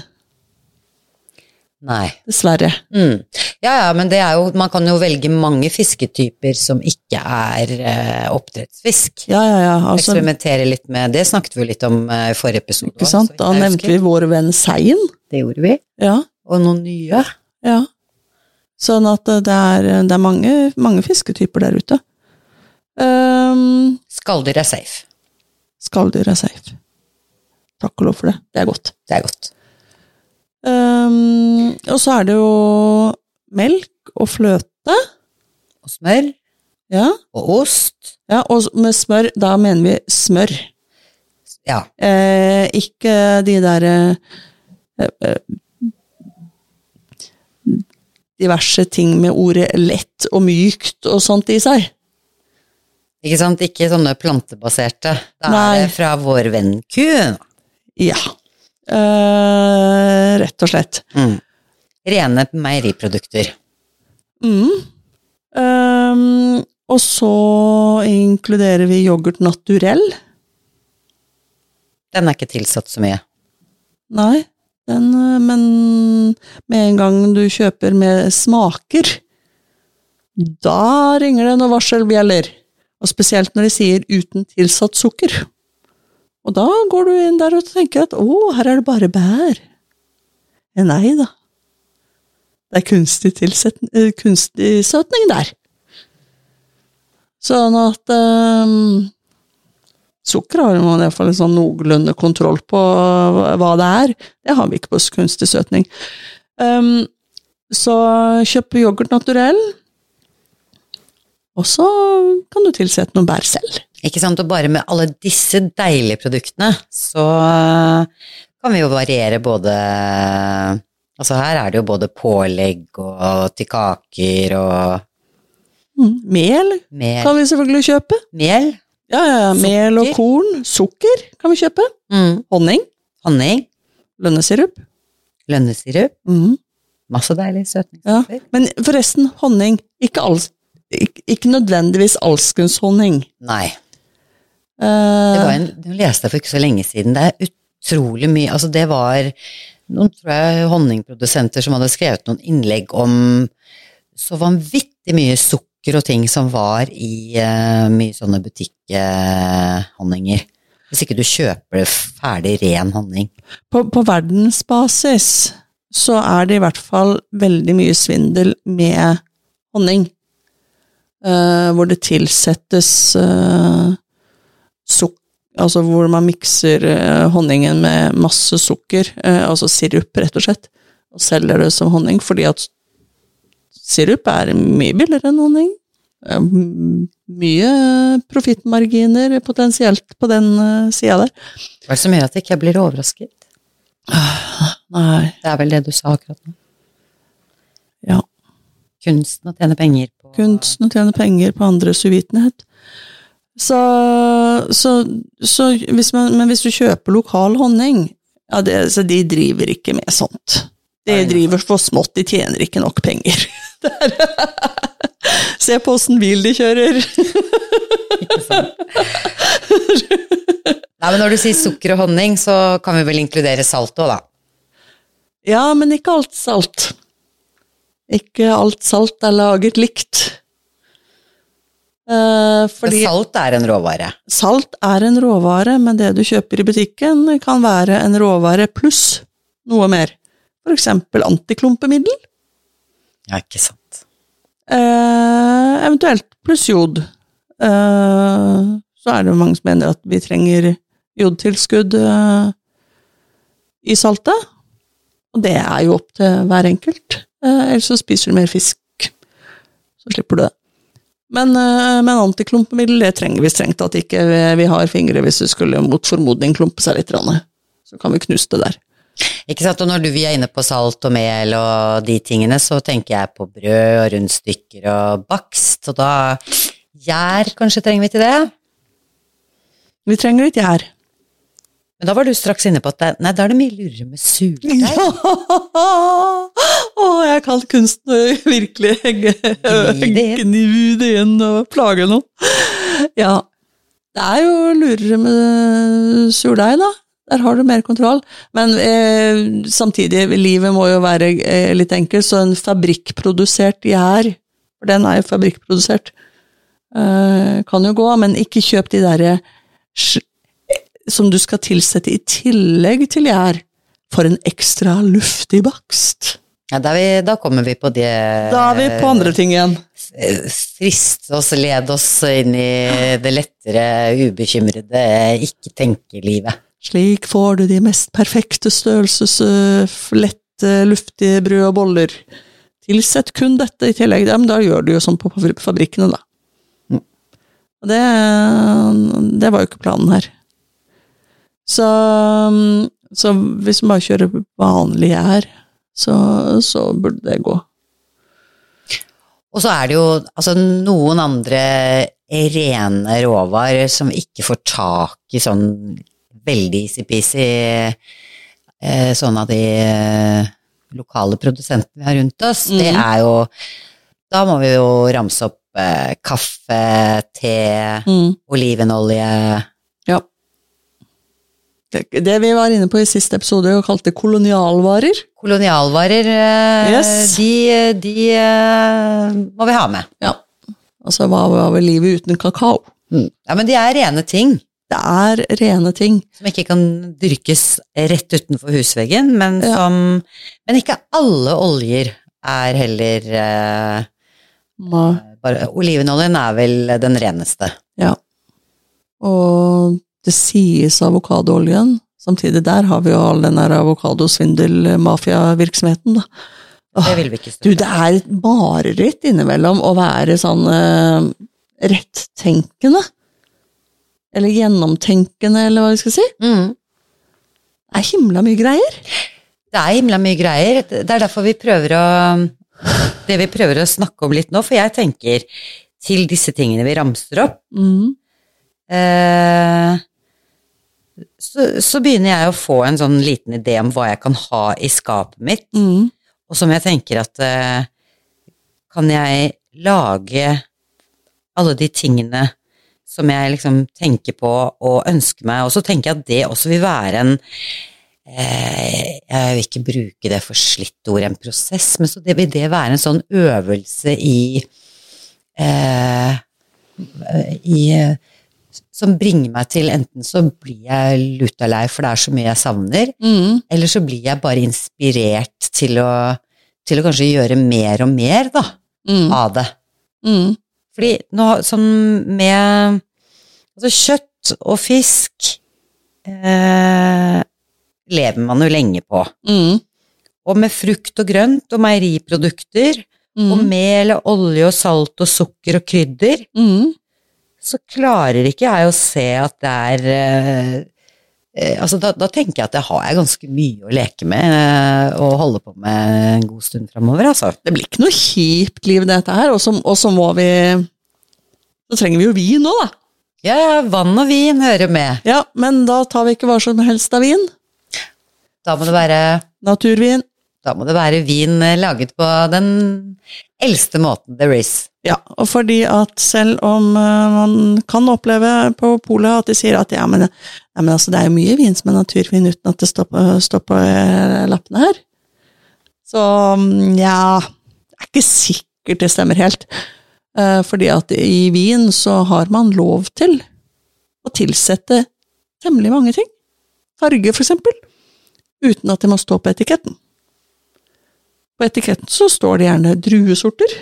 Nei. dessverre. Mm. Ja, ja, men det er jo, man kan jo velge mange fisketyper som ikke er eh, oppdrettsfisk. Ja, ja, ja. Altså, Eksperimentere litt med Det snakket vi jo litt om eh, i forrige episode. ikke sant? Da nevnte vi vår venn Seien. Det gjorde vi. Ja, Og noen nye. ja. Sånn at det er, det er mange, mange fisketyper der ute. Um, Skalldyr er safe. skalldyr er safe. Takk og lov for det. Det er godt. Det er godt. Um, og så er det jo melk og fløte. Og smør. Ja. Og ost. ja, og med smør, da mener vi smør. Ja. Eh, ikke de der eh, eh, Diverse ting med ordet lett og mykt og sånt i seg. Ikke sant? Ikke sånne plantebaserte. Da Nei. er det fra vår venn ku. Ja. Eh, rett og slett. Mm. Rene meieriprodukter. Mm. Um, og så inkluderer vi yoghurt naturell. Den er ikke tilsatt så mye. Nei, den, eh, men med en gang du kjøper med smaker, da ringer det noen varselbjeller. Og spesielt når de sier uten tilsatt sukker. Og da går du inn der og tenker at å, her er det bare bær. Eh, Nei da. Det er kunstig, eh, kunstig søtning der. Sånn at um, Sukker har man iallfall sånn noenlunde kontroll på hva- hva det er. Det har vi ikke på kunstig søtning. Um, så kjøp yoghurt naturell, og så kan du tilsette noen bær selv. Ikke sant? Og bare med alle disse deilige produktene, så eh, kan vi jo variere både Altså her er det jo både pålegg og til kaker og Mm. Mel mel. kan vi selvfølgelig kjøpe. mel. Ja, ja, ja. Mel og korn. Sukker kan vi kjøpe. Mm. Honning. Honning. Lønnesirup. Lønnesirup. Mm. Masse deilige Ja. Men forresten, honning. Ikke, alls, ikke, ikke nødvendigvis alskens honning. Nei. Eh, Det var en, du leste jeg for ikke så lenge siden. Det er utrolig mye Altså, det var noen tror jeg, honningprodusenter som hadde skrevet noen innlegg om så vanvittig mye sukker og ting som var i uh, mye sånne butikkhonninger. Hvis ikke du kjøper ferdig ren honning. På, på verdensbasis så er det i hvert fall veldig mye svindel med honning. Uh, hvor det tilsettes uh, sukker Altså hvor man mikser eh, honningen med masse sukker, altså sirup, rett og slett, og selger det som honning, fordi at sirup er mye billigere enn honning. Mye profittmarginer potensielt på den sida der. Hva er det som gjør at jeg ikke blir overrasket? Nei. Det er vel det du sa akkurat nå? Ja. Kunsten å tjene penger på Kunsten å tjene penger på andres uvitenhet. Så, så, så hvis man, Men hvis du kjøper lokal honning, ja, det, så de driver ikke med sånt. De driver for smått, de tjener ikke nok penger. Se på åssen bil de kjører. Ikke sant? Nei, men Når du sier sukker og honning, så kan vi vel inkludere salt òg, da? Ja, men ikke alt salt. Ikke alt salt er laget likt. Eh, fordi salt er en råvare? Salt er en råvare, men det du kjøper i butikken kan være en råvare pluss noe mer. For eksempel antiklumpemiddel. Ja, ikke sant. Eh, eventuelt pluss jod. Eh, så er det mange som mener at vi trenger jodtilskudd eh, i saltet. Og det er jo opp til hver enkelt. Eh, ellers så spiser du mer fisk, så slipper du det. Men, eh, men antiklumpemiddel det trenger vi strengt tatt ikke. Vi har fingre hvis det skulle mot formodning klumpe seg litt. Så kan vi knuse det der. Ikke sant, og når du vi er inne på salt og mel og de tingene, så tenker jeg på brød og rundstykker og bakst, og da Gjær kanskje trenger vi til det? Vi trenger litt gjær. Men da var du straks inne på at det, nei, da er det mye lurere med surdeig. Ja! Å, jeg kan kunsten virkelig gni det inn og plage noen. Ja. Det er jo lurere med surdeig, da. Der har du mer kontroll. Men eh, samtidig, livet må jo være eh, litt enkelt, så en fabrikkprodusert gjær, for den er jo fabrikkprodusert, eh, kan jo gå, men ikke kjøp de derre som du skal tilsette i tillegg til gjær, for en ekstra luftig bakst. Ja, da, vi, da, kommer vi på det Da er vi på andre ting igjen. Friste oss, led oss inn i det lettere, ubekymrede ikke-tenke-livet. Slik får du de mest perfekte størrelses lette, luftige brød og boller. Tilsett kun dette i tillegg. Ja, men da gjør du jo sånn på fabrikkene, da. Mm. Og det, det var jo ikke planen her. Så, så hvis man bare kjører vanlig gjær, så, så burde det gå. Og så er det jo altså, noen andre rene råvarer som ikke får tak i sånn veldig easy-peasy eh, sånn av de eh, lokale produsentene vi har rundt oss. Mm. Det er jo Da må vi jo ramse opp eh, kaffe, te, mm. olivenolje det vi var inne på i siste episode og kalte kolonialvarer. Kolonialvarer, eh, yes. de, de, eh, må vi ha med. Ja. Altså, hva var vel livet uten kakao? Mm. Ja, men de er rene ting. Det er rene ting. Som ikke kan dyrkes rett utenfor husveggen, men som Men ikke alle oljer er heller eh, bare, Olivenoljen er vel den reneste. Ja. Og det sies avokadooljen. Samtidig der har vi jo all den der avokadosvindel-mafiavirksomheten, da. Det vil vi ikke støtte. Du, det er et mareritt innimellom å være sånn eh, rettenkende. Eller gjennomtenkende, eller hva vi skal si. Mm. Det er himla mye greier. Det er himla mye greier. Det er derfor vi prøver å Det vi prøver å snakke om litt nå, for jeg tenker til disse tingene vi ramser opp mm. eh, så, så, begynner jeg å få en sånn liten idé om hva jeg kan ha i skapet mitt, mm. og som jeg tenker at uh, Kan jeg lage alle de tingene som jeg liksom tenker på og ønsker meg, og så tenker jeg at det også vil være en eh, Jeg vil ikke bruke det for slitt ord, en prosess, men så det vil det være en sånn øvelse i eh, i eh, som bringer meg til enten så blir jeg luta lei for det er så mye jeg savner, Mm. eller så blir jeg bare inspirert til å, til å kanskje gjøre mer og mer da, Mm. av det. Mm. Fordi nå, sånn med altså kjøtt og fisk eh, lever man jo lenge på. Mm. Og med frukt og grønt og meieriprodukter og Mm. mel og olje og salt og sukker og krydder, Mm. Så klarer ikke jeg å se at det er eh, eh, altså da, da tenker jeg at jeg har jeg ganske mye å leke med eh, og holde på med en god stund framover, altså. Det blir ikke noe kjipt liv, dette her. Og så, og så må vi Så trenger vi jo vin nå, da. Ja, ja, vann og vin hører med. Ja, men da tar vi ikke hva som helst av vin. Da må det være Naturvin. Da må det være vin eh, laget på den eldste måten there is. Ja, og fordi at selv om eh, man kan oppleve på polet at de sier at ja, men, ja, men altså, det er jo mye vin som er naturvin uten at det står på, står på lappene her. Så mm, ja, det er ikke sikkert det stemmer helt. Eh, fordi at i vin så har man lov til å tilsette temmelig mange ting. Farge, for eksempel. Uten at det må stå på etiketten. På etiketten så står det gjerne druesorter.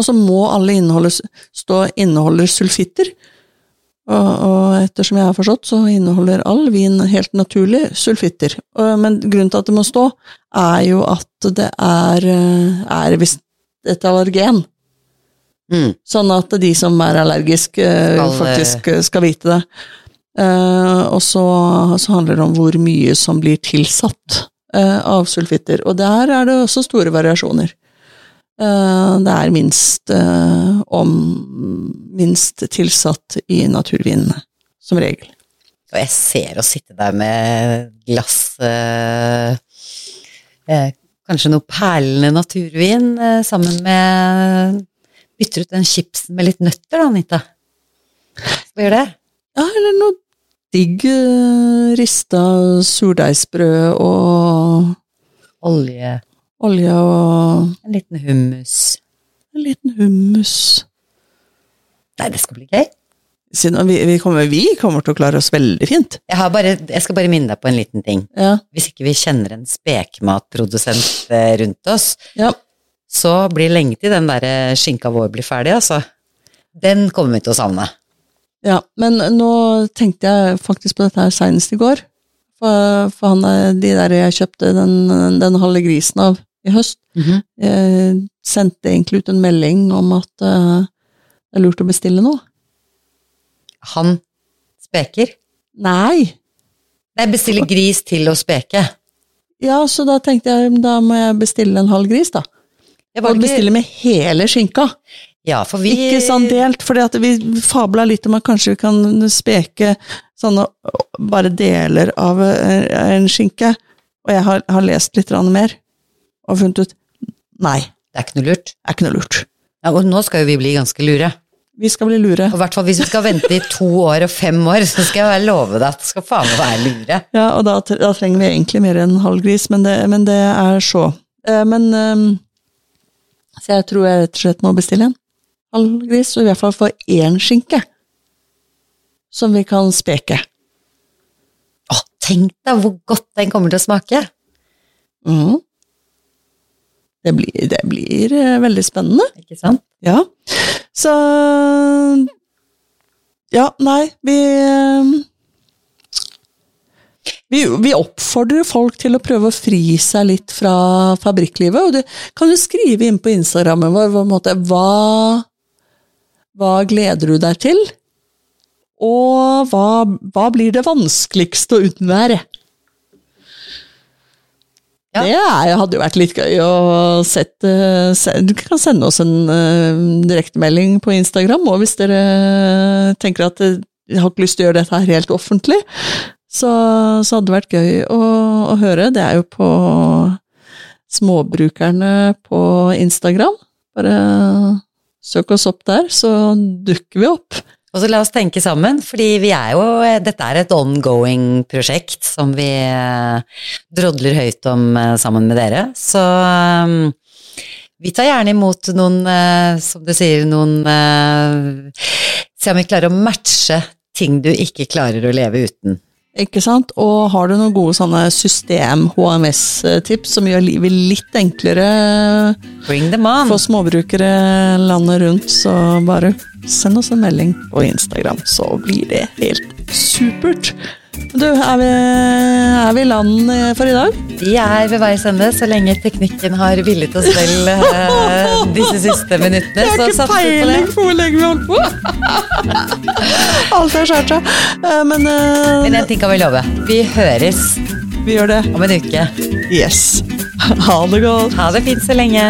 Og så må alle inneholde, stå inneholder sulfitter. Og, og ettersom jeg har forstått, så inneholder all vin helt naturlig sulfitter. Men grunnen til at det må stå, er jo at det er, eh, er visst et allergen. Mm. Sånn at de som er allergiske, eh, Skal, faktisk eh, skal vite det. Eh, og så, så handler det om hvor mye som blir tilsatt eh, av sulfitter. Og der er det også store variasjoner. Eh, det er minst eh, om minst tilsatt i naturvinene, som regel. Og jeg ser å sitte der med glass eh, eh, Kanskje noe perlende naturvin eh, sammen med Bytter ut den chipsen med litt nøtter, da, Anita. Hva gjør det? Ja, eller noe digg eh, rista surdeigsbrød og Olje, olje og en liten hummus. en liten hummus. Nei, det skal bli gøy. Vi, vi, kommer, vi kommer til å klare oss veldig fint. Jeg, har bare, jeg skal bare minne deg på en liten ting. Ja. Hvis ikke vi kjenner en spekmatprodusent eh, rundt oss, ja. så blir lenge til den der eh, skinka vår blir ferdig, altså. Den kommer vi til å savne. Ja, men nå tenkte jeg faktisk på dette her senest i går. For, for han, er- de der jeg kjøpte den, den halve grisen av i høst, jeg sendte egentlig ut en melding om at eh, det er lurt å bestille noe. Han speker. Nei! Nei, bestille gris til å speke. Ja, så da tenkte jeg da må jeg bestille en halv gris, da. Og ikke- bestille med hele skinka. Ja, for vi Ikke sånn delt, for vi fabla litt om at kanskje vi kan speke sånne bare deler av eh, en skinke. Og jeg har, har lest litt mer, og funnet ut nei, Det er ikke noe lurt. det er ikke noe lurt. Ja, og nå skal jo vi bli ganske lure. Vi skal bli lure. Og hvert fall hvis vi skal vente i to år og fem år, så skal jeg love deg at det skal faen meg være lure. Ja, og da, da trenger vi egentlig mer enn en halv gris, men det, men det er så. Eh, Men eh, Så jeg tror jeg rett og slett må bestille en halv gris, og i hvert fall få én skinke. Som vi kan speke. Å, tenk deg hvor godt den kommer til å smake. Mm. Det blir, det blir eh, veldig spennende. Ikke sant? Ja. Så Ja, nei, vi vi, vi oppfordrer folk til å prøve å fri seg litt fra fabrikklivet. Og du kan jo skrive inn på Instagrammen vår på måte, hva, hva gleder du deg til? Og hva, hva blir det vanskeligste å unnvære? Ja. Det hadde jo vært litt gøy å sette se, Du kan sende oss en uh, direktemelding på Instagram og hvis dere tenker at dere har ikke lyst til å gjøre dette her helt offentlig, så, så hadde det vært gøy å, å høre. Det er jo på Småbrukerne på Instagram. Bare søk oss opp der, så dukker vi opp. Og så la oss tenke sammen, fordi vi er jo Dette er et ongoing prosjekt som vi eh, drodler høyt om eh, sammen med dere. Så eh, vi tar gjerne imot noen, som du sier, noen Se om vi klarer å matche ting du ikke klarer å leve uten. Ikke sant? Og har du noen gode sånne system-HMS-tips som gjør livet litt enklere for småbrukere landet rundt, så bare send oss en melding på Instagram, så blir det helt supert. Du, er vi, er vi i land eh, for i dag? Vi er ved veis ende så lenge teknikken har villet oss vel eh, disse siste minuttene. Jeg har Så ikke peiling på hvor lenge vi holdt på! Alt er skjært seg. Eh, Men, eh, Men en ting kan vi love. Vi høres vi gjør det. om en uke. Yes. Ha det godt. Ha det fint så lenge.